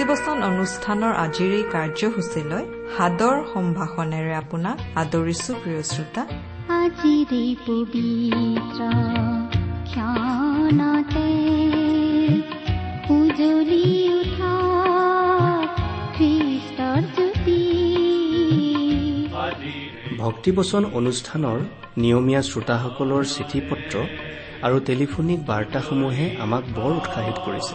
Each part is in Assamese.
ভক্তিবচন অনুষ্ঠানৰ আজিৰ এই কাৰ্যসূচীলৈ সাদৰ সম্ভাষণেৰে আপোনাক আদৰিছো প্ৰিয় শ্ৰোতা। আজিৰে পবিত্ৰ ক্ষণতে উজলি উঠা খ্ৰীষ্টৰ জ্যোতি। ভক্তিবচন অনুষ্ঠানৰ নিয়মীয়া শ্ৰোতাসকলৰ চিঠি পত্ৰ আৰু টেলিফোনিক বাৰ্তাসমূহে আমাক বৰ উৎসাহিত কৰিছে।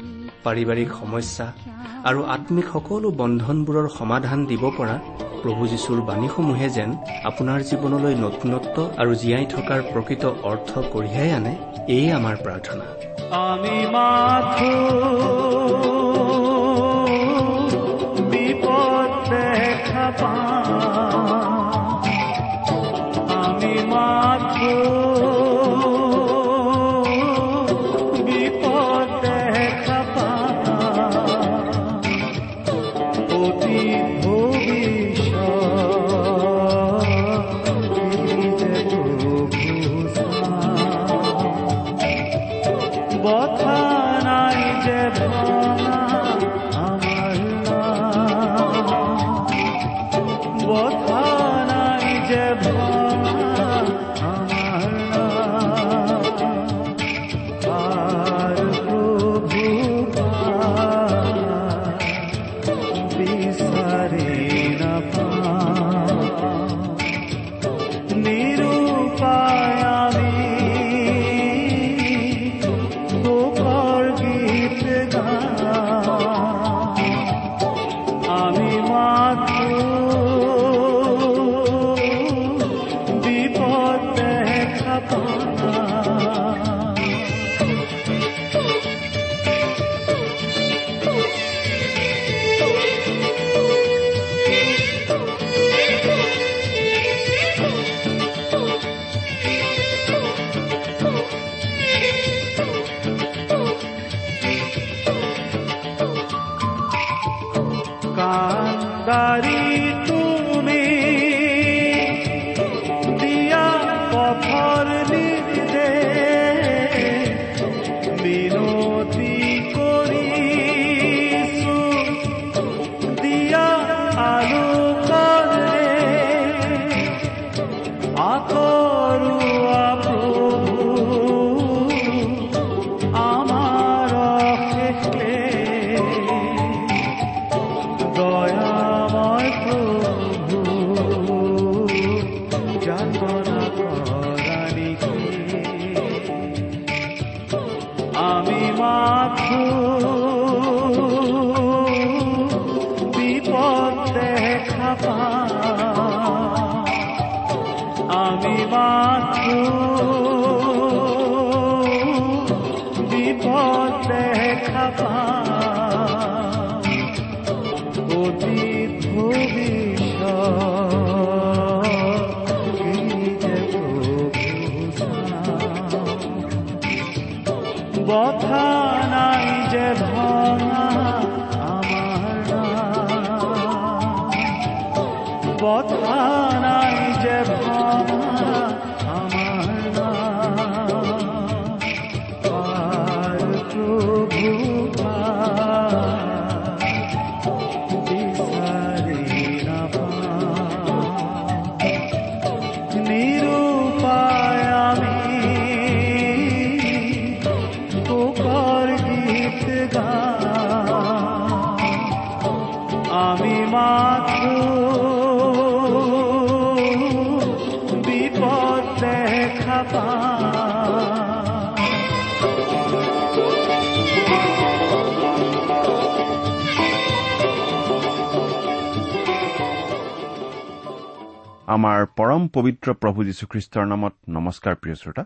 পাৰিবাৰিক সমস্যা আৰু আত্মিক সকলো বন্ধনবোৰৰ সমাধান দিব পৰা প্ৰভু যীশুৰ বাণীসমূহে যেন আপোনাৰ জীৱনলৈ নতুনত্ব আৰু জীয়াই থকাৰ প্ৰকৃত অৰ্থ কঢ়িয়াই আনে এয়ে আমাৰ প্ৰাৰ্থনা। আমি মাথো আমি মাথু বিপদ দেখা পাই। আমি মাথু আমাৰ পৰম পবিত্ৰ প্ৰভু যীশুখ্ৰীষ্টৰ নামত নমস্কাৰ প্ৰিয় শ্ৰোতা।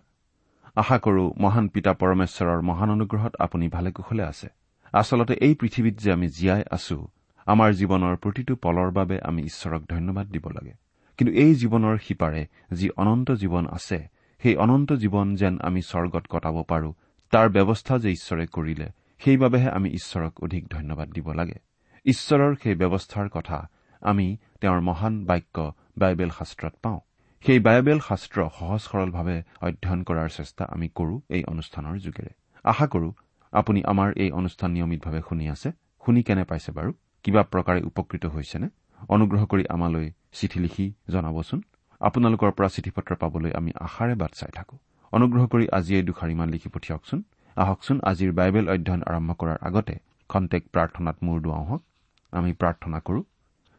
আশা কৰো মহান পিতা পৰমেশ্বৰৰ মহান অনুগ্ৰহত আপুনি ভালে কুশলে আছে। আচলতে এই পৃথিৱীত যে আমি জীয়াই আছো আমাৰ জীৱনৰ প্ৰতিটো পলৰ বাবে আমি ঈশ্বৰক ধন্যবাদ দিব লাগে। কিন্তু এই জীৱনৰ সিপাৰে যি অনন্ত জীৱন আছে সেই অনন্ত জীৱন যেন আমি স্বৰ্গত কটাব পাৰো তাৰ ব্যৱস্থা যে ঈশ্বৰে কৰিলে সেইবাবেহে আমি ঈশ্বৰক অধিক ধন্যবাদ দিব লাগে। ঈশ্বৰৰ সেই ব্যৱস্থাৰ কথা আমি তেওঁৰ মহান বাক্য বাইবেল শাস্ত্ৰত পাওঁ। সেই বাইবেল শাস্ত্ৰ সহজ সৰলভাৱে অধ্যয়ন কৰাৰ চেষ্টা আমি কৰো এই অনুষ্ঠানৰ যোগেৰে। আশা কৰো আপুনি আমাৰ এই অনুষ্ঠান নিয়মিতভাৱে শুনি আছে শুনি কেনে পাইছে বাৰু কিবা প্ৰকাৰে উপকৃত হৈছেনে? অনুগ্ৰহ কৰি আমালৈ চিঠি লিখি জনাবচোন। আপোনালোকৰ পৰা চিঠি পত্ৰ পাবলৈ আমি আশাৰে বাট চাই থাকো। অনুগ্ৰহ কৰি আজিয়ে দুষাৰিমান লিখি পঠিয়াওকচোন। আহকচোন আজিৰ বাইবেল অধ্যয়ন আৰম্ভ কৰাৰ আগতে খন্তেক প্ৰাৰ্থনাত মূৰ দুৱাওঁ হওক। আমি প্ৰাৰ্থনা কৰো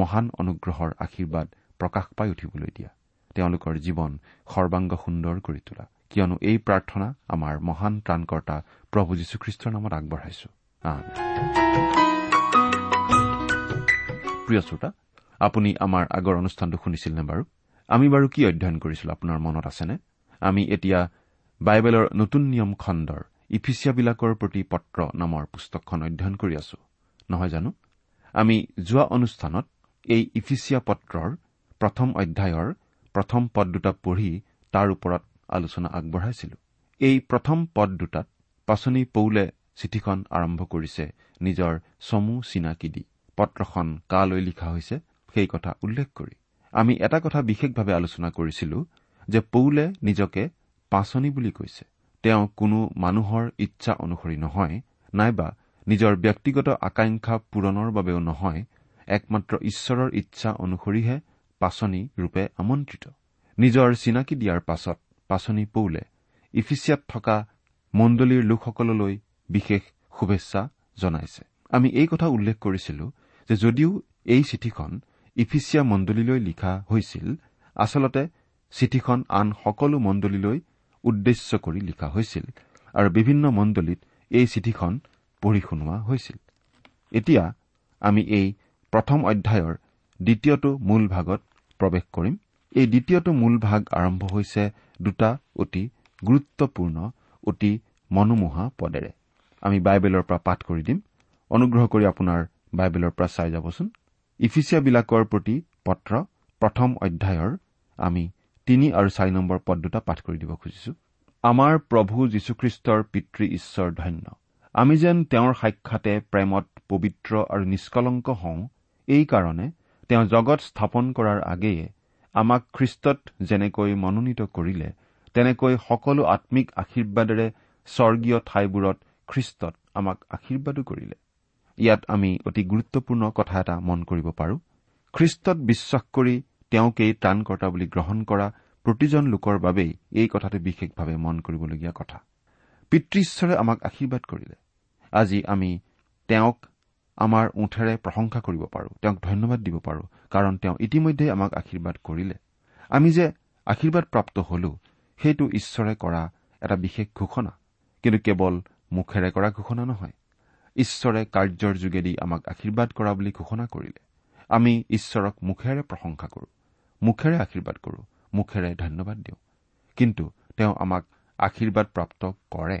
মহান অনুগ্ৰহৰ আশীৰ্বাদ প্ৰকাশ পাই উঠিবলৈ দিয়া। তেওঁলোকৰ জীৱন সৰ্বাংগ সুন্দৰ কৰি তোলা। কিয়নো এই প্ৰাৰ্থনা আমাৰ মহান ত্ৰাণকৰ্তা প্ৰভু যীশুখ্ৰীষ্টৰ নামত আগবঢ়াইছো। প্ৰিয় শ্ৰোতা আপুনি আমাৰ আগৰ অনুষ্ঠানটো শুনিছিল নে বাৰু? আমি বাৰু কি অধ্যয়ন কৰিছিলো আপোনাৰ মনত আছেনে? আমি এতিয়া বাইবেলৰ নতুন নিয়ম খণ্ডৰ ইফিচিয়াবিলাকৰ প্ৰতি পত্ৰ নামৰ পুস্তকখন অধ্যয়ন কৰি আছো। নহয় জানো? আমি যোৱা অনুষ্ঠানত এই ইফিচিয়া পত্ৰৰ প্ৰথম অধ্যায়ৰ প্ৰথম পদ দুটা পঢ়ি তাৰ ওপৰত আলোচনা আগবঢ়াইছিলো। এই প্ৰথম পদ দুটাত পাচনি পৌলে চিঠিখন আৰম্ভ কৰিছে নিজৰ চমু চিনাকি দি। পত্ৰখন কালৈ লিখা হৈছে সেই কথা উল্লেখ কৰি। আমি এটা কথা বিশেষভাৱে আলোচনা কৰিছিলো যে পৌলে নিজকে পাচনি বুলি কৈছে। তেওঁ কোনো মানুহৰ ইচ্ছা অনুসৰি নহয় নাইবা নিজৰ ব্যক্তিগত আকাংক্ষা পূৰণৰ বাবেও নহয় একমাত্ৰ ঈশ্বৰৰ ইচ্ছা অনুসৰিহে পাচনি ৰূপে আমন্ত্ৰিত। নিজৰ চিনাকি দিয়াৰ পাছত পাচনি পৌলে। ইফিচিয়াত থকা মণ্ডলীৰ লোকসকললৈ বিশেষ শুভেচ্ছা জনাইছে। আমি এই কথা উল্লেখ কৰিছিলো যে যদিও এই চিঠিখন ইফিচিয়া মণ্ডলীলৈ লিখা হৈছিল আচলতে চিঠিখন আন সকলো মণ্ডলীলৈ উদ্দেশ্য কৰি লিখা হৈছিল আৰু বিভিন্ন মণ্ডলীত এই চিঠিখন পঢ়ি শুনোৱা হৈছিল। এতিয়া আমি এই প্ৰথম অধ্যায়ৰ দ্বিতীয়টো মূল ভাগত প্ৰৱেশ কৰিম। এই দ্বিতীয়টো মূল ভাগ আৰম্ভ হৈছে দুটা অতি গুৰুত্বপূৰ্ণ অতি মনোমোহা পদেৰে। আমি বাইবেলৰ পৰা পাঠ কৰি দিম। অনুগ্ৰহ কৰি আপোনাৰ বাইবেলৰ পৰা চাই যাবচোন। ইফিচিয়াবিলাকৰ প্ৰতি পত্ৰ প্ৰথম অধ্যায়ৰ আমি তিনি আৰু চাৰি নম্বৰ পদ দুটা পাঠ কৰি দিব খুজিছো। আমাৰ প্ৰভু যীশুখ্ৰীষ্টৰ পিতৃ ঈশ্বৰ ধন্য। আমি যেন তেওঁৰ সাক্ষাতে প্ৰেমত পবিত্ৰ আৰু নিষ্কলংক হওঁ এইকাৰণে তেওঁ জগত স্থাপন কৰাৰ আগেয়ে আমাক খ্ৰীষ্টত যেনেকৈ মনোনীত কৰিলে তেনেকৈ সকলো আম্মিক আশীৰ্বাদেৰে স্বৰ্গীয় ঠাইবোৰত খ্ৰীষ্টত আমাক আশীৰ্বাদো কৰিলে। ইয়াত আমি অতি গুৰুত্বপূৰ্ণ কথা এটা মন কৰিব পাৰো। খ্ৰীষ্টত বিশ্বাস কৰি তেওঁকেই ত্ৰাণকৰ্তা বুলি গ্ৰহণ কৰা প্ৰতিজন লোকৰ বাবেই এই কথাটো বিশেষভাৱে মন কৰিবলগীয়া কথা। পিতৃ ঈশ্বৰে আমাক আশীৰ্বাদ কৰিলে। আজি আমি তেওঁক আমাৰ ওঠেৰে প্ৰশংসা কৰিব পাৰো তেওঁক ধন্যবাদ দিব পাৰো কাৰণ তেওঁ ইতিমধ্যে আমাক আশীৰ্বাদ কৰিলে। আমি যে আশীৰ্বাদপ্ৰাপ্ত হলো সেইটো ঈশ্বৰে কৰা এটা বিশেষ ঘোষণা কিন্তু কেৱল মুখেৰে কৰা ঘোষণা নহয়। ঈশ্বৰে কাৰ্যৰ যোগেদি আমাক আশীৰ্বাদ কৰা বুলি ঘোষণা কৰিলে। আমি ঈশ্বৰক মুখেৰে প্ৰশংসা কৰো মুখেৰে আশীৰ্বাদ কৰো মুখেৰে ধন্যবাদ দিওঁ। কিন্তু তেওঁ আমাক আশীৰ্বাদ প্ৰাপ্ত কৰে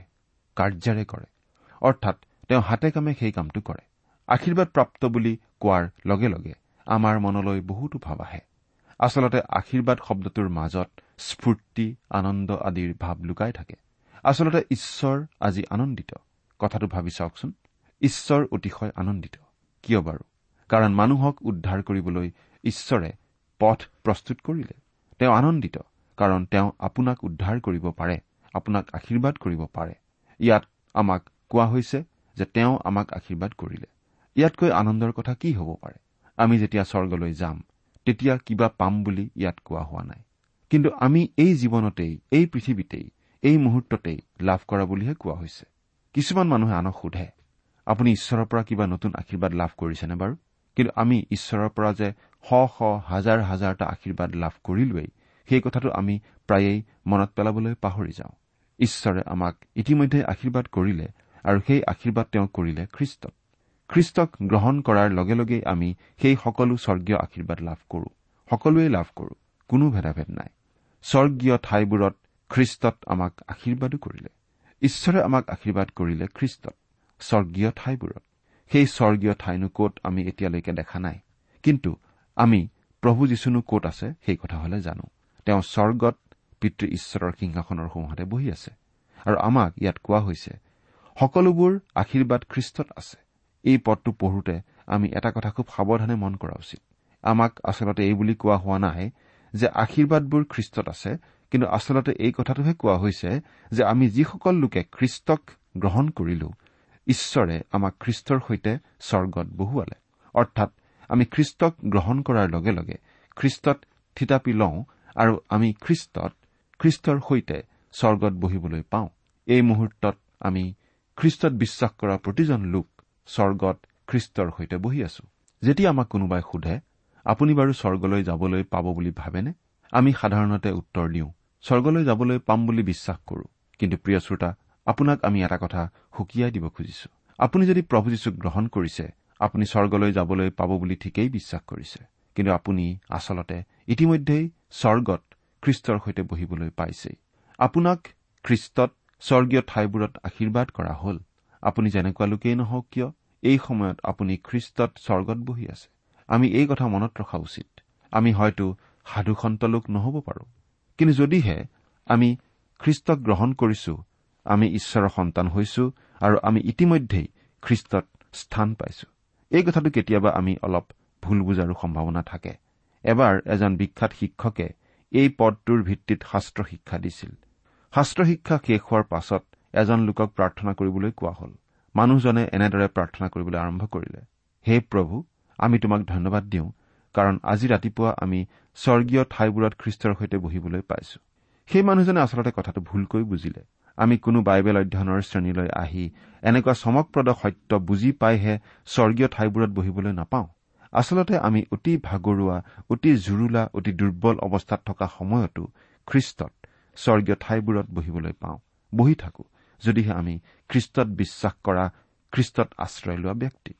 কাৰ্যৰে কৰে। অৰ্থাৎ তেওঁ হাতে কামে সেই কামটো কৰে। আশীৰ্বাদ প্ৰাপ্ত বুলি কোৱাৰ লগে লগে আমাৰ মনলৈ বহুতো ভাৱ আহে। আচলতে আশীৰ্বাদ শব্দটোৰ মাজত স্ফূৰ্তি আনন্দ আদিৰ ভাৱ লুকাই থাকে। আচলতে ঈশ্বৰ আজি আনন্দিত। কথাটো ভাবি চাওকচোন। ঈশ্বৰ অতিশয় আনন্দিত। কিয় বাৰু? কাৰণ মানুহক উদ্ধাৰ কৰিবলৈ ঈশ্বৰে পথ প্ৰস্তুত কৰিলে। তেওঁ আনন্দিত। কাৰণ তেওঁ আপোনাক উদ্ধাৰ কৰিব পাৰে আপোনাক আশীৰ্বাদ কৰিব পাৰে। ইয়াত আমাক কোৱা হৈছে যে তেওঁ আমাক আশীৰ্বাদ কৰিলে। ইয়াতকৈ আনন্দৰ কথা কি হ'ব পাৰে? আমি যেতিয়া স্বৰ্গলৈ যাম তেতিয়া কিবা পাম বুলি ইয়াত কোৱা হোৱা নাই। কিন্তু আমি এই জীৱনতেই এই পৃথিৱীতেই এই মুহূৰ্ততেই লাভ কৰা বুলিহে কোৱা হৈছে। কিছুমান মানুহে আনক সোধে আপুনি ঈশ্বৰৰ পৰা কিবা নতুন আশীৰ্বাদ লাভ কৰিছেনে বাৰু? কিন্তু আমি ঈশ্বৰৰ পৰা যে শ শ হাজাৰ হাজাৰটা আশীৰ্বাদ লাভ কৰিলোৱেই সেই কথাটো আমি প্ৰায়েই মনত পেলাবলৈ পাহৰি যাওঁ। ঈশ্বৰে আমাক ইতিমধ্যে আশীৰ্বাদ কৰিলে আৰু সেই আশীৰ্বাদ তেওঁ কৰিলে খ্ৰীষ্টত। খ্ৰীষ্টক গ্ৰহণ কৰাৰ লগে লগেই আমি সেই সকলো স্বৰ্গীয় আশীৰ্বাদ লাভ কৰো। সকলোৱেই লাভ কৰো কোনো ভেদাভেদ নাই। স্বৰ্গীয় ঠাইবোৰত খ্ৰীষ্টত আমাক আশীৰ্বাদো কৰিলে। ঈশ্বৰে আমাক আশীৰ্বাদ কৰিলে খ্ৰীষ্টত স্বৰ্গীয় ঠাইবোৰত। সেই স্বৰ্গীয় ঠাইনো কত আমি এতিয়ালৈকে দেখা নাই। কিন্তু আমি প্ৰভু যীশুনো কত আছে সেই কথা হলে জানো। তেওঁ স্বৰ্গত পিতৃ ঈশ্বৰৰ সিংহাসনৰ সোঁহাতে বহি আছে। আৰু আমাক ইয়াত কোৱা হৈছে সকলোবোৰ আশীৰ্বাদ খ্ৰীষ্টত আছে। এই পদটো পঢ়োতে আমি এটা কথা খুব সাৱধানে মন কৰা উচিত। আমাক আচলতে এই বুলি কোৱা হোৱা নাই যে আশীৰ্বাদবোৰ খ্ৰীষ্টত আছে কিন্তু আচলতে এই কথাটোহে কোৱা হৈছে যে আমি যিসকল লোকে খ্ৰীষ্টক গ্ৰহণ কৰিলো ঈশ্বৰে আমাক খ্ৰীষ্টৰ সৈতে স্বৰ্গত বহুৱালে। অৰ্থাৎ আমি খ্ৰীষ্টক গ্ৰহণ কৰাৰ লগে লগে খ্ৰীষ্টত থিতাপি লওঁ আৰু আমি খ্ৰীষ্টত খ্ৰীষ্টৰ সৈতে স্বৰ্গত বহিবলৈ পাওঁ। এই মুহূৰ্তত আমি খ্ৰীষ্টত বিশ্বাস কৰা প্ৰতিজন লোক স্বৰ্গত খ্ৰীষ্টৰ সৈতে বহি আছো। যেতিয়া আমাক কোনোবাই সোধে আপুনি বাৰু স্বৰ্গলৈ যাবলৈ পাব বুলি ভাবেনে? আমি সাধাৰণতে উত্তৰ দিওঁ স্বৰ্গলৈ যাবলৈ পাম বুলি বিশ্বাস কৰো। কিন্তু প্ৰিয় শ্ৰোতা আপোনাক আমি এটা কথা সুকীয়াই দিব খুজিছো। আপুনি যদি প্ৰভু যীশুক গ্ৰহণ কৰিছে আপুনি স্বৰ্গলৈ যাবলৈ পাব বুলি ঠিকেই বিশ্বাস কৰিছে। কিন্তু আপুনি আচলতে ইতিমধ্যেই স্বৰ্গত খ্ৰীষ্টৰ সৈতে বহিবলৈ পাইছেই। আপোনাক খ্ৰীষ্টত স্বৰ্গীয় ঠাইবোৰত আশীৰ্বাদ কৰা হ'ল। আপুনি যেনেকুৱা লোকেই নহওক কিয় এই সময়ত আপুনি খ্ৰীষ্টত স্বৰ্গত বহি আছে। আমি এই কথা মনত ৰখা উচিত। আমি হয়তো সাধুসন্ত লোক নহব পাৰো। কিন্তু যদিহে আমি খ্ৰীষ্টক গ্ৰহণ কৰিছো আমি ঈশ্বৰৰ সন্তান হৈছো আৰু আমি ইতিমধ্যেই খ্ৰীষ্টত স্থান পাইছো। এই কথাটো কেতিয়াবা আমি অলপ ভুল বুজাৰো সম্ভাৱনা থাকে। এবাৰ এজন বিখ্যাত শিক্ষকে এই পদটোৰ ভিত্তিত শাস্ত্ৰ শিক্ষা দিছিল। শাস্ত্ৰ শিক্ষা শেষ হোৱাৰ পাছত এজন লোকক প্ৰাৰ্থনা কৰিবলৈ কোৱা হল। মানুহজনে এনেদৰে প্ৰাৰ্থনা কৰিবলৈ আৰম্ভ কৰিলে হে প্ৰভু আমি তোমাক ধন্যবাদ দিওঁ কাৰণ আজি ৰাতিপুৱা আমি স্বৰ্গীয় ঠাইবোৰত খ্ৰীষ্টৰ সৈতে বহিবলৈ পাইছো। সেই মানুহজনে আচলতে কথাটো ভুলকৈ বুজিলে। আমি কোনো বাইবেল অধ্যয়নৰ শ্ৰেণীলৈ আহি এনেকুৱা চমকপ্ৰদ সত্য বুজি পাইহে স্বৰ্গীয় ঠাইবোৰত বহিবলৈ নাপাওঁ। আচলতে আমি অতি ভাগৰুৱা অতি জুৰুলা অতি দুৰ্বল অৱস্থাত থকা সময়তো খ্ৰীষ্টত স্বৰ্গীয় ঠাইবোৰত বহিবলৈ পাওঁ। বহি থাকো। যদিহে আমি খ্ৰীষ্টত বিশ্বাস কৰা খ্ৰীষ্টত আশ্ৰয় লোৱা ব্যক্তি।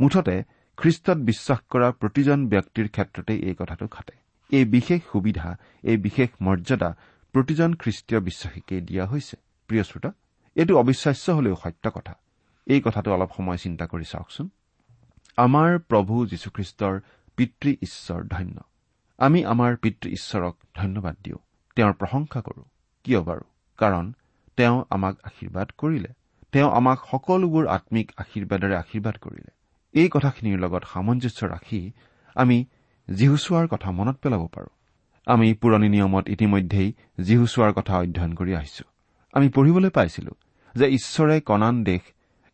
মুঠতে খ্ৰীষ্টত বিশ্বাস কৰা প্ৰতিজন ব্যক্তিৰ ক্ষেত্ৰতে এই কথাটো খাটে এই বিশেষ সুবিধা এই বিশেষ মৰ্যাদা প্ৰতিজন খ্ৰীষ্টীয় বিশ্বাসীকে দিয়া হৈছে। প্ৰিয় শ্ৰোতা এইটো অবিশ্বাস্য হলেও সত্য কথা। এই কথাটো অলপ সময় চিন্তা কৰি চাওকচোন। আমাৰ প্ৰভু যীশুখ্ৰীষ্টৰ পিতৃ ঈশ্বৰ ধন্য। আমি আমাৰ পিতৃ ঈশ্বৰক ধন্যবাদ দিওঁ। তেওঁৰ প্ৰশংসা কৰো। কিয় বাৰু? কাৰণ তেওঁ আমাক আশীৰ্বাদ কৰিলে। তেওঁ আমাক সকলোবোৰ আম্মিক আশীৰ্বাদেৰে আশীৰ্বাদ কৰিলে। এই কথাখিনিৰ লগত সামঞ্জস্য ৰাখি আমি জীহুচোৱাৰ কথা মনত পেলাব পাৰোঁ। আমি পুৰণি নিয়মত ইতিমধ্যেই জীহুচোৱাৰ কথা অধ্যয়ন কৰি আহিছো। আমি পঢ়িবলৈ পাইছিলো যে ঈশ্বৰে কনান দেশ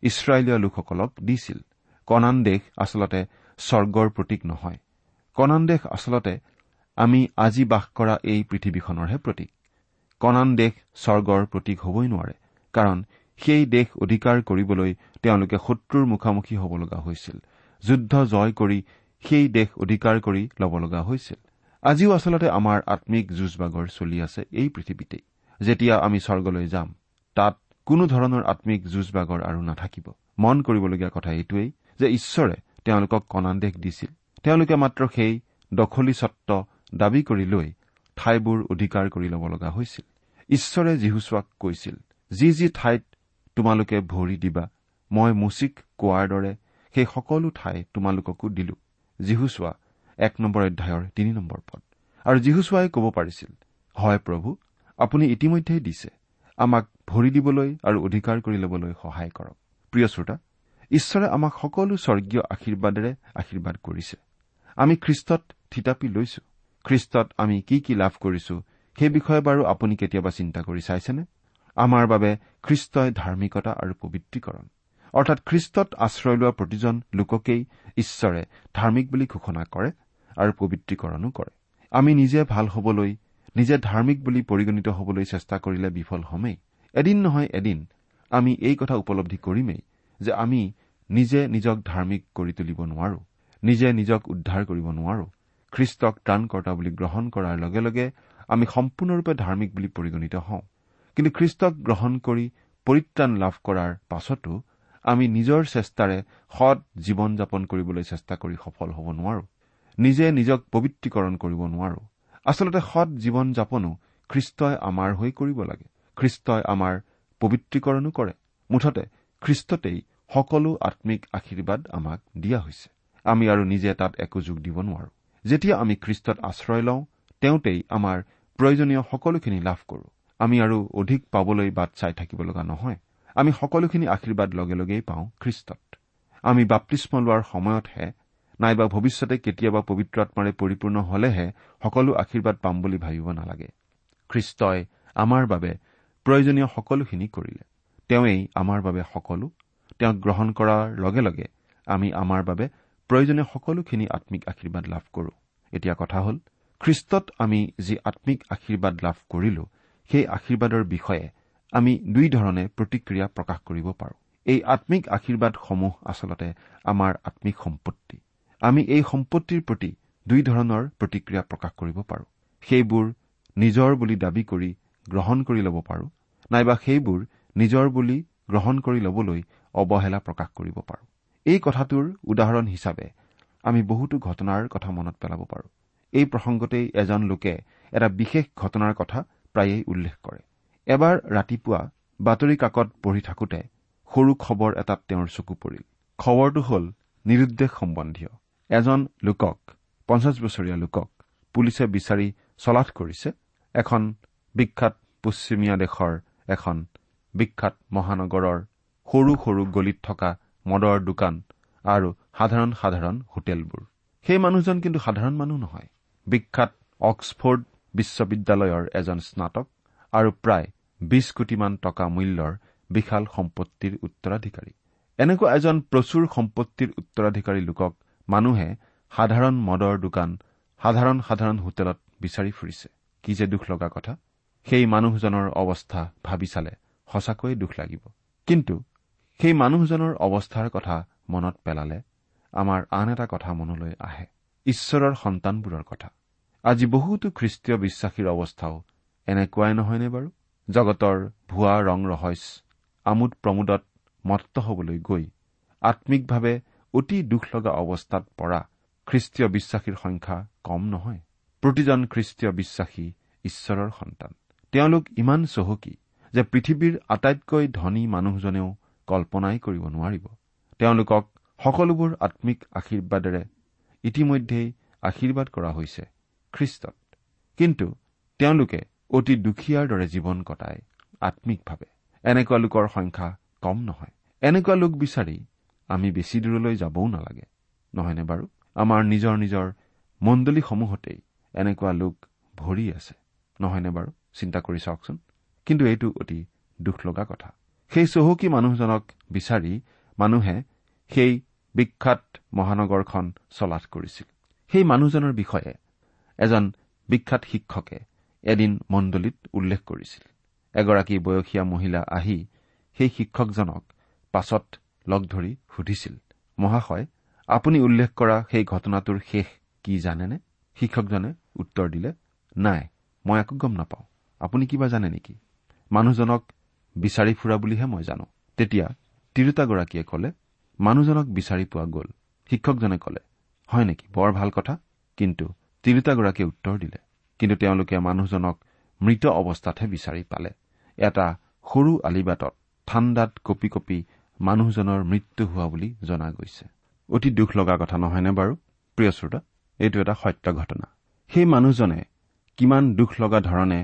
ইছৰাইলীয় লোকসকলক দিছিল। কনান দেশ আচলতে স্বৰ্গৰ প্ৰতীক নহয়। কনান দেশ আচলতে আমি আজি বাস কৰা এই পৃথিৱীখনৰহে প্ৰতীক। কনান দেশ স্বৰ্গৰ প্ৰতীক হবই নোৱাৰে কাৰণ সেই দেশ অধিকাৰ কৰিবলৈ তেওঁলোকে শত্ৰুৰ মুখামুখি হ'ব লগা হৈছিল। যুদ্ধ জয় কৰি সেই দেশ অধিকাৰ কৰি ল'ব লগা হৈছিল। আজিও আচলতে আমাৰ আম্মিক যুঁজ বাগৰ চলি আছে এই পৃথিৱীতেই। যেতিয়া আমি স্বৰ্গলৈ যাম তাত কোনো ধৰণৰ আম্মিক যুঁজ বাগৰ আৰু নাথাকিব। মন কৰিবলগীয়া কথা এইটোৱেই যে ঈশ্বৰে তেওঁলোকক কণান দেশ দিছিল। তেওঁলোকে মাত্ৰ সেই দখলী স্বত্ব দাবী কৰি লৈ ঠাইবোৰ অধিকাৰ কৰি ল'ব লগা হৈছিল। ঈশ্বৰে যীহুচোৱাক কৈছিল যি যি ঠাইত তোমালোকে ভৰি দিবা মই মুচিক কোৱাৰ দৰে সেই সকলো ঠাই তোমালোককো দিলো। যীহুচোৱা এক নম্বৰ অধ্যায়ৰ তিনি নম্বৰ পদ। আৰু যীহুচোৱাই ক'ব পাৰিছিল হয় প্ৰভু আপুনি ইতিমধ্যেই দিছে আমাক ভৰি দিবলৈ আৰু অধিকাৰ কৰি ল'বলৈ সহায় কৰক। প্ৰিয় শ্ৰোতা ঈশ্বৰে আমাক সকলো স্বৰ্গীয় আশীৰ্বাদেৰে আশীৰ্বাদ কৰিছে। আমি খ্ৰীষ্টত থিতাপি লৈছো। খ্ৰীষ্টত আমি কি কি লাভ কৰিছো সেই বিষয়ে বাৰু আপুনি কেতিয়াবা চিন্তা কৰি চাইছেনে? আমাৰ বাবে খ্ৰীষ্টই ধাৰ্মিকতা আৰু পবিত্ৰীকৰণ। অৰ্থাৎ খ্ৰীষ্টত আশ্ৰয় লোৱা প্ৰতিজন লোককেই ঈশ্বৰে ধাৰ্মিক বুলি ঘোষণা কৰে আৰু পবিত্ৰীকৰণো কৰে। আমি নিজে ভাল হবলৈ নিজে ধাৰ্মিক বুলি পৰিগণিত হবলৈ চেষ্টা কৰিলে বিফল হমেই। এদিন নহয় এদিন আমি এই কথা উপলব্ধি কৰিমেই যে আমি নিজে নিজক ধাৰ্মিক কৰি তুলিব নোৱাৰো নিজে নিজক উদ্ধাৰ কৰিব নোৱাৰো। খ্ৰীষ্টক ত্ৰাণকৰ্তা বুলি গ্ৰহণ কৰাৰ লগে লগে আমি সম্পূৰ্ণৰূপে ধাৰ্মিক বুলি পৰিগণিত হওঁ। কিন্তু খ্ৰীষ্টক গ্ৰহণ কৰি পৰিত্ৰাণ লাভ কৰাৰ পাছতো আমি নিজৰ চেষ্টাৰে সৎ জীৱন যাপন কৰিবলৈ চেষ্টা কৰি সফল হ'ব নোৱাৰো। নিজে নিজক পবিত্ৰীকৰণ কৰিব নোৱাৰো। আচলতে সৎ জীৱন যাপনো খ্ৰীষ্টই আমাৰ হৈ কৰিব লাগে। খ্ৰীষ্টই আমাৰ পবিত্ৰীকৰণো কৰে। মুঠতে খ্ৰীষ্টতেই সকলো আম্মিক আশীৰ্বাদ আমাক দিয়া হৈছে। আমি আৰু নিজে তাত একো যোগ দিব নোৱাৰো। যেতিয়া আমি খ্ৰীষ্টত আশ্ৰয় লওঁ তেওঁতেই আমাৰ প্ৰয়োজনীয় সকলোখিনি লাভ কৰো। আমি আৰু অধিক পাবলৈ বাট চাই থাকিব লগা নহয়। আমি সকলোখিনি আশীৰ্বাদ লগে লগেই পাওঁ খ্ৰীষ্টত। আমি বাপ্তিস্ম লোৱাৰ সময়তহে নাইবা ভৱিষ্যতে কেতিয়াবা পবিত্ৰ আত্মাৰে পৰিপূৰ্ণ হলেহে সকলো আশীৰ্বাদ পাম বুলি ভাবিব নালাগে। খ্ৰীষ্টই আমাৰ বাবে প্ৰয়োজনীয় সকলোখিনি কৰিলে। তেওঁৱেই আমাৰ বাবে সকলো। তেওঁক গ্ৰহণ কৰাৰ লগে লগে আমি আমাৰ বাবে প্ৰয়োজনীয় সকলোখিনি আম্মিক আশীৰ্বাদ লাভ কৰো। এতিয়া কথা হ'ল খ্ৰীষ্টত আমি যি আম্মিক আশীৰ্বাদ লাভ কৰিলো সেই আশীৰ্বাদৰ বিষয়ে আমি দুই ধৰণে প্ৰতিক্ৰিয়া প্ৰকাশ কৰিব পাৰো। এই আম্মিক আশীৰ্বাদসমূহ আচলতে আমাৰ আম্মিক সম্পত্তি। আমি এই সম্পত্তিৰ প্ৰতি দুই ধৰণৰ প্ৰতিক্ৰিয়া প্ৰকাশ কৰিব পাৰো। সেইবোৰ নিজৰ বুলি দাবী কৰি গ্ৰহণ কৰি ল'ব পাৰো নাইবা সেইবোৰ নিজৰ বুলি গ্ৰহণ কৰি ল'বলৈ অৱহেলা প্ৰকাশ কৰিব পাৰো। এই কথাটোৰ উদাহৰণ হিচাপে আমি বহুতো ঘটনাৰ কথা মনত পেলাব পাৰো। এই প্ৰসংগতেই এজন লোকে এটা বিশেষ ঘটনাৰ কথা প্ৰায়েই উল্লেখ কৰে। এবাৰ ৰাতিপুৱা বাতৰি কাকত পঢ়ি থাকোতে সৰু খবৰ এটাত তেওঁৰ চকু পৰিল। খবৰটো হ'ল নিৰুদ্দেশ সম্বন্ধীয়। এজন লোকক পঞ্চাছ বছৰীয়া লোকক পুলিচে বিচাৰি চলাথ কৰিছে। এখন বিখ্যাত পশ্চিমীয়া দেশৰ এখন বিখ্যাত মহানগৰৰ সৰু সৰু গলিত থকা মদৰ দোকান আৰু সাধাৰণ সাধাৰণ হোটেলবোৰ। সেই মানুহজন কিন্তু সাধাৰণ মানুহ নহয়। বিখ্যাত অক্সফৰ্ড বিশ্ববিদ্যালয়ৰ এজন স্নাতক আৰু প্ৰায় বিশ কোটিমান টকা মূল্যৰ বিশাল সম্পত্তিৰ উত্তৰাধিকাৰী। এনেকুৱা এজন প্ৰচুৰ সম্পত্তিৰ উত্তৰাধিকাৰী লোকক মানুহে সাধাৰণ মদৰ দোকান সাধাৰণ সাধাৰণ হোটেলত বিচাৰি ফুৰিছে। কি যে দুখ লগা কথা। সেই মানুহজনৰ অৱস্থা ভাবি চালে সঁচাকৈয়ে দুখ লাগিব। কিন্তু সেই মানুহজনৰ অৱস্থাৰ কথা মনত পেলালে আমাৰ আন এটা কথা মনলৈ আহে। ঈশ্বৰৰ সন্তানবোৰৰ কথা। আজি বহুতো খ্ৰীষ্টীয় বিশ্বাসীৰ অৱস্থাও এনেকুৱাই নহয়নে বাৰু? জগতৰ ভুৱা ৰং ৰহস্য আমোদ প্ৰমোদত মত্ত হবলৈ গৈ আম্মিকভাৱে অতি দুখ লগা অৱস্থাত পৰা খ্ৰীষ্টীয় বিশ্বাসীৰ সংখ্যা কম নহয়। প্ৰতিজন খ্ৰীষ্টীয় বিশ্বাসী ঈশ্বৰৰ সন্তান। তেওঁলোক ইমান চহকী যে পৃথিৱীৰ আটাইতকৈ ধনী মানুহজনেও কল্পনাই কৰিব নোৱাৰিব। তেওঁলোকক সকলোবোৰ আম্মিক আশীৰ্বাদেৰে ইতিমধ্যেই আশীৰ্বাদ কৰা হৈছে খ্ৰীষ্টত। কিন্তু তেওঁলোকে অতি দুখীয়াৰ দৰে জীৱন কটায় আম্মিকভাৱে এনেকুৱা লোকৰ সংখ্যা কম নহয়। এনেকুৱা লোক বিচাৰি আমি বেছি দূৰলৈ যাবও নালাগে। নহয়নে বাৰু? আমাৰ নিজৰ নিজৰ মণ্ডলীসমূহতেই এনেকুৱা লোক ভৰি আছে। নহয়নে বাৰু? চিন্তা কৰি চাওকচোন। কিন্তু এইটো অতি দুখ লগা কথা। সেই চহকী মানুহজনক বিচাৰি মানুহে সেই বিখ্যাত মহানগৰখন চলাথ কৰিছিল। সেই মানুহজনৰ বিষয়ে এজন বিখ্যাত শিক্ষকে এদিন মণ্ডলীত উল্লেখ কৰিছিল। এগৰাকী বয়সীয়া মহিলা আহি সেই শিক্ষকজনক পাছত লগ ধৰি সুধিছিল মহাশয় আপুনি উল্লেখ কৰা সেই ঘটনাটোৰ শেষ কি জানেনে? শিক্ষকজনে উত্তৰ দিলে নাই মই একো গম নাপাওঁ। আপুনি কিবা জানে নেকি? মানুহজনক বিচাৰি ফুৰা বুলিহে মই জানো। তেতিয়া তিৰোতাগৰাকীয়ে কলে মানুহজনক বিচাৰি পোৱা গ'ল শিক্ষকজনে কলে। হয় নেকি বৰ ভাল কথা কিন্তু তিৰোতাগৰাকীয়ে উত্তৰ দিলে। কিন্তু তেওঁলোকে মানুহজনক মৃত অৱস্থাতহে বিচাৰি পালে। এটা সৰু আলিবাটত ঠাণ্ডাত কঁপি কঁপি মানুহজনৰ মৃত্যু হোৱা বুলি জনা গৈছে। অতি দুখ লগা কথা নহয়নে বাৰু? প্ৰিয় শ্ৰোতা এইটো এটা সত্য ঘটনা। সেই মানুহজনে কিমান দুখ লগা ধৰণে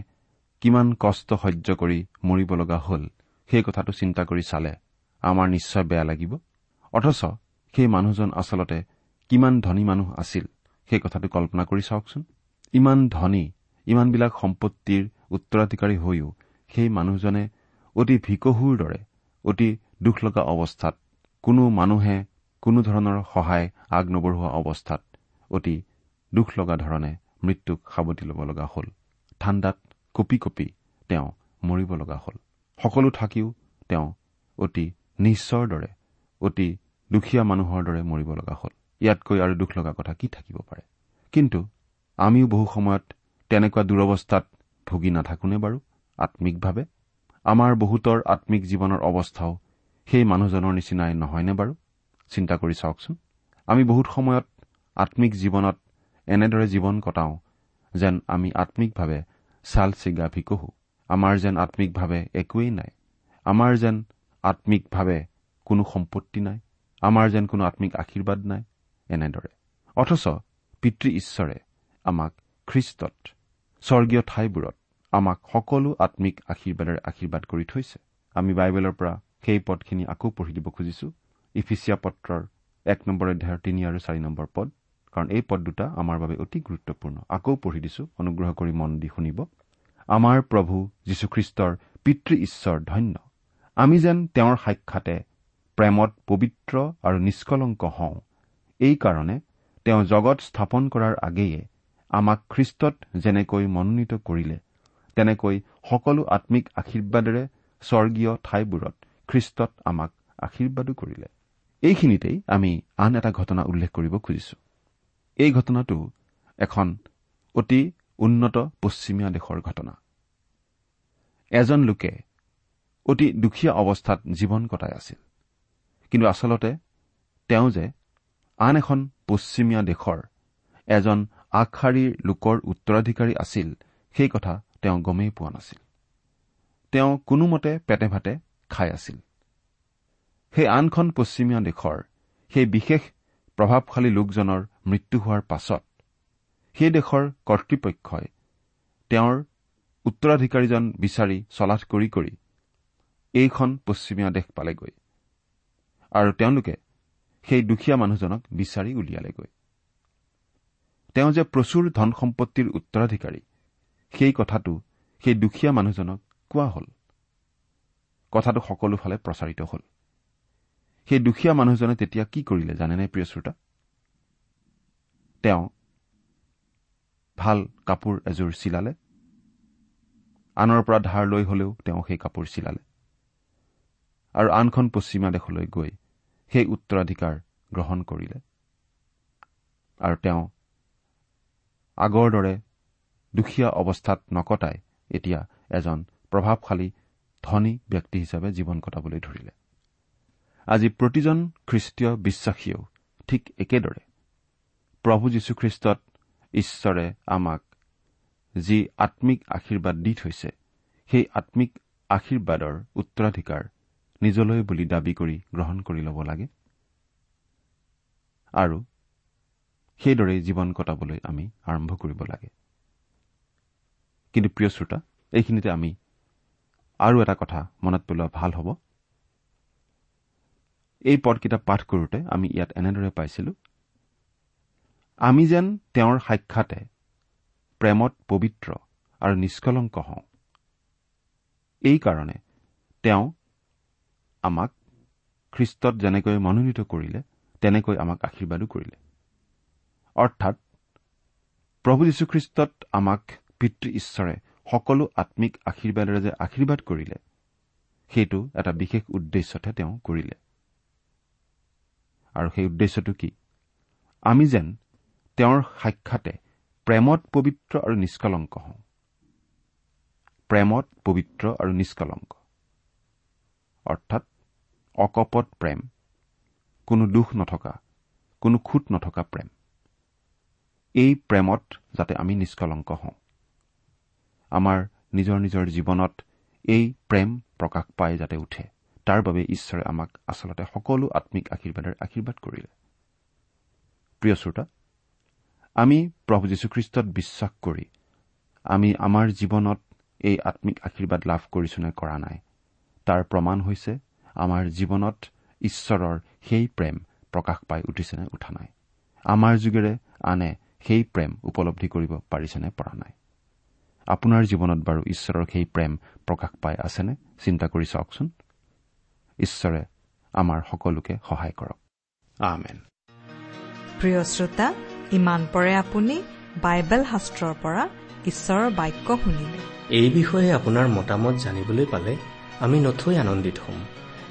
কিমান কষ্ট সহ্য কৰি মৰিব লগা হ'ল সেই কথাটো চিন্তা কৰি চালে আমাৰ নিশ্চয় বেয়া লাগিব। অথচ সেই মানুহজন আচলতে কিমান ধনী মানুহ আছিল সেই কথাটো কল্পনা কৰি চাওকচোন। ইমান ধনী ইমানবিলাক সম্পত্তিৰ উত্তৰাধিকাৰী হৈও সেই মানুহজনে অতি ভিকহুৰ দৰে অতি দুখ লগা অৱস্থাত কোনো মানুহে কোনো ধৰণৰ সহায় আগ নবঢ়োৱা অৱস্থাত অতি দুখ লগা ধৰণে মৃত্যুক সাৱটি ল'ব লগা হ'ল। ঠাণ্ডাত কঁপি কঁপি তেওঁ মৰিব লগা হ'ল। সকলো থাকিও তেওঁ অতি নিশ্চৰ দৰে অতি দুখীয়া মানুহৰ দৰে মৰিব লগা হ'ল। ইয়াতকৈ আৰু দুখ লগা কথা কি থাকিব পাৰে? কিন্তু আমিও বহু সময়ত তেনেকুৱা দুৰৱস্থাত ভুগি নাথাকোনে বাৰু? আম্মিকভাৱে আমাৰ বহুতৰ আম্মিক জীৱনৰ অৱস্থাও সেই মানুহজনৰ নিচিনাই নহয়নে বাৰু? চিন্তা কৰি চাওকচোন। আমি বহুত সময়ত আম্মিক জীৱনত এনেদৰে জীৱন কটাওঁ যেন আমি আম্মিকভাৱে ছাল চিগা ভিকহো। আমাৰ যেন আম্মিকভাৱে একোৱেই নাই। আমাৰ যেন আম্মিকভাৱে কোনো সম্পত্তি নাই। আমাৰ যেন কোনো আম্মিক আশীৰ্বাদ নাই। এনেদৰে। অথচ পিতৃ ঈশ্বৰে আমাক খ্ৰীষ্টত স্বৰ্গীয় ঠাইবোৰত আমাক সকলো আম্মিক আশীৰ্বাদেৰে আশীৰ্বাদ কৰি থৈছে। আমি বাইবেলৰ পৰা সেই পদখিনি আকৌ পঢ়ি দিব খুজিছো। ইফিচিয়া পত্ৰৰ এক নম্বৰ অধ্যায়ৰ তিনি আৰু চাৰি নম্বৰ পদ। কাৰণ এই পদ দুটা আমাৰ বাবে অতি গুৰুত্বপূৰ্ণ। আকৌ পঢ়ি দিছো অনুগ্ৰহ কৰি মন দি শুনিব। আমাৰ প্ৰভু যীশুখ্ৰীষ্টৰ পিতৃ ঈশ্বৰ ধন্য। আমি যেন তেওঁৰ সাক্ষাতে প্ৰেমত পবিত্ৰ আৰু নিষ্কলংক হওঁ। এইকাৰণে তেওঁ জগত স্থাপন কৰাৰ আগেয়ে আমাক খ্ৰীষ্টত যেনেকৈ মনোনীত কৰিলে তেনেকৈ সকলো আম্মিক আশীৰ্বাদেৰে স্বৰ্গীয় ঠাইবোৰত খ্ৰীষ্টত আমাক আশীৰ্বাদো কৰিলে। এইখিনিতেই আমি আন এটা ঘটনা উল্লেখ কৰিব খুজিছো। এই ঘটনাটো এখন অতি উন্নত পশ্চিমীয়া দেশৰ ঘটনা। এজন লোকে অতি দুখীয়া অৱস্থাত জীৱন কটাই আছিল। কিন্তু আচলতে তেওঁ যে আন এখন পশ্চিমীয়া দেশৰ এজন আগশাৰীৰ লোকৰ উত্তৰাধিকাৰী আছিল সেই কথা তেওঁ গমেই পোৱা নাছিল। তেওঁ কোনোমতে পেটে ভাতে খাই আছিল। সেই আনখন পশ্চিমীয়া দেশৰ সেই বিশেষ প্ৰভাৱশালী লোকজনৰ মৃত্যু হোৱাৰ পাছত সেই দেশৰ কৰ্তৃপক্ষই তেওঁৰ উত্তৰাধিকাৰীজন বিচাৰি চলাথ কৰি কৰি এইখন পশ্চিমীয়া দেশ পালেগৈ আৰু তেওঁলোকে সেই দুখীয়া মানুহজনক বিচাৰি উলিয়ালেগৈ। তেওঁ যে প্ৰচুৰ ধন সম্পত্তিৰ উত্তৰাধিকাৰী সেই কথাটো সেই দুখীয়া মানুহজনক কোৱা হল। কথাটো সকলোফালে প্ৰচাৰিত হল। সেই দুখীয়া মানুহজনে তেতিয়া কি কৰিলে জানেনে প্ৰিয় শ্ৰোতা? তেওঁ ভাল কাপোৰ এযোৰ চিলালে। আনৰ পৰা ধাৰ লৈ হলেও তেওঁ সেই কাপোৰ চিলালে। আৰু আনখন পশ্চিমীয়া দেশলৈ গৈ সেই উত্তৰাধিকাৰ গ্ৰহণ কৰিলে। আৰু তেওঁ আগৰ দৰে দুখীয়া অৱস্থাত নকটাই এতিয়া এজন প্ৰভাৱশালী ধনী ব্যক্তি হিচাপে জীৱন কটাবলৈ ধৰিলে। আজি প্ৰতিজন খ্ৰীষ্টীয় বিশ্বাসীয়েও ঠিক একেদৰে প্ৰভু যীশুখ্ৰীষ্টত ঈশ্বৰে আমাক যি আম্মিক আশীৰ্বাদ দি থৈছে সেই আম্মিক আশীৰ্বাদৰ উত্তৰাধিকাৰ নিজলৈ বুলি দাবী কৰি গ্ৰহণ কৰি ল'ব লাগে আৰু সেইদৰেই জীৱন কটাবলৈ আমি আৰম্ভ কৰিব লাগে। কিন্তু প্ৰিয় শ্ৰোতা এইখিনিতে আমি আৰু এটা কথা মনত পেলোৱা ভাল হ'ব। এই পদকেইটা পাঠ কৰোঁতে আমি ইয়াত এনেদৰে পাইছিলো আমি যেন তেওঁৰ সাক্ষাতে প্ৰেমত পবিত্ৰ আৰু নিষ্কলংক হওঁ। এইকাৰণে তেওঁ আমাক খ্ৰীষ্টত যেনেকৈ মনোনীত কৰিলে তেনেকৈ আমাক আশীৰ্বাদো কৰিলে। অৰ্থাৎ প্ৰভু যীশুখ্ৰীষ্টত আমাক পিতৃ ঈশ্বৰে সকলো আম্মিক আশীৰ্বাদেৰে যে আশীৰ্বাদ কৰিলে সেইটো এটা বিশেষ উদ্দেশ্যতহে তেওঁ কৰিলে। আৰু সেই উদ্দেশ্যটো কি? আমি যেন তেওঁৰ সাক্ষাতে প্ৰেমত পবিত্ৰ আৰু নিষ্কলংক হওঁ। প্ৰেমত পবিত্ৰ আৰু নিষ্কলংক। অৰ্থাৎ অকপট প্ৰেম কোনো দুখ নথকা কোনো খুট নথকা প্ৰেম। এই প্ৰেমত যাতে আমি নিষ্কলংক হওঁ। আমাৰ নিজৰ নিজৰ জীৱনত এই প্ৰেম প্ৰকাশ পাই যাতে উঠে। তাৰ বাবে ঈশ্বৰে আমাক আচলতে সকলো আম্মিক আশীৰ্বাদৰ আশীৰ্বাদ কৰিলে। প্ৰিয় শ্ৰোতা আমি প্ৰভু যীশুখ্ৰীষ্টত বিশ্বাস কৰি আমি আমাৰ জীৱনত এই আম্মিক আশীৰ্বাদ লাভ কৰিছো নে কৰা নাই তাৰ প্ৰমাণ হৈছে আমাৰ জীৱনত ঈশ্বৰৰ সেই প্ৰেম প্ৰকাশ পাই উঠিছেনে উঠা নাই। আমাৰ যুগেৰে আনে সেই প্ৰেম উপলব্ধি কৰিব পাৰিছেনে পৰা নাই। আপোনাৰ জীৱনত বাৰু ঈশ্বৰৰ সেই প্ৰেম প্ৰকাশ পাই আছেনে? চিন্তা কৰি চাওকচোন। ঈশ্বৰে আমাৰ সকলোকে সহায় কৰক। প্ৰিয় শ্ৰোতা ইমান পৰে আপুনি বাইবেল শাস্ত্ৰৰ পৰা ঈশ্বৰৰ বাক্য শুনিলে। এই বিষয়ে আপোনাৰ মতামত জানিবলৈ পালে আমি নথৈ আনন্দিত হ'ম।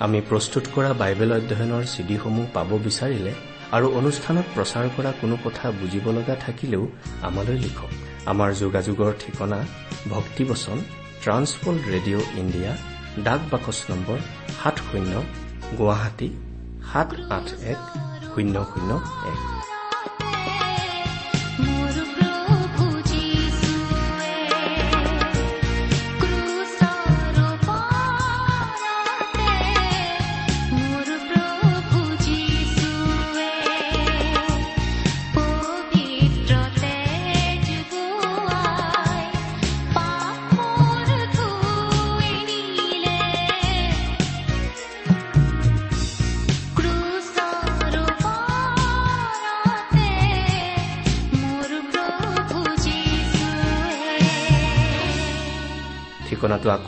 আমি প্ৰস্তুত কৰা বাইবেল অধ্যয়নৰ চিডিসমূহ পাব বিচাৰিলে আৰু অনুষ্ঠানত প্ৰচাৰ কৰা কোনো কথা বুজিব লগা থাকিলেও আমালৈ লিখক। আমাৰ যোগাযোগৰ ঠিকনা ভক্তিবচন ট্ৰান্সপল ৰেডিঅ' ইণ্ডিয়া ডাক বাকচ নম্বৰ সাত শূন্য গুৱাহাটী সাত আঠ এক শূন্য শূন্য এক।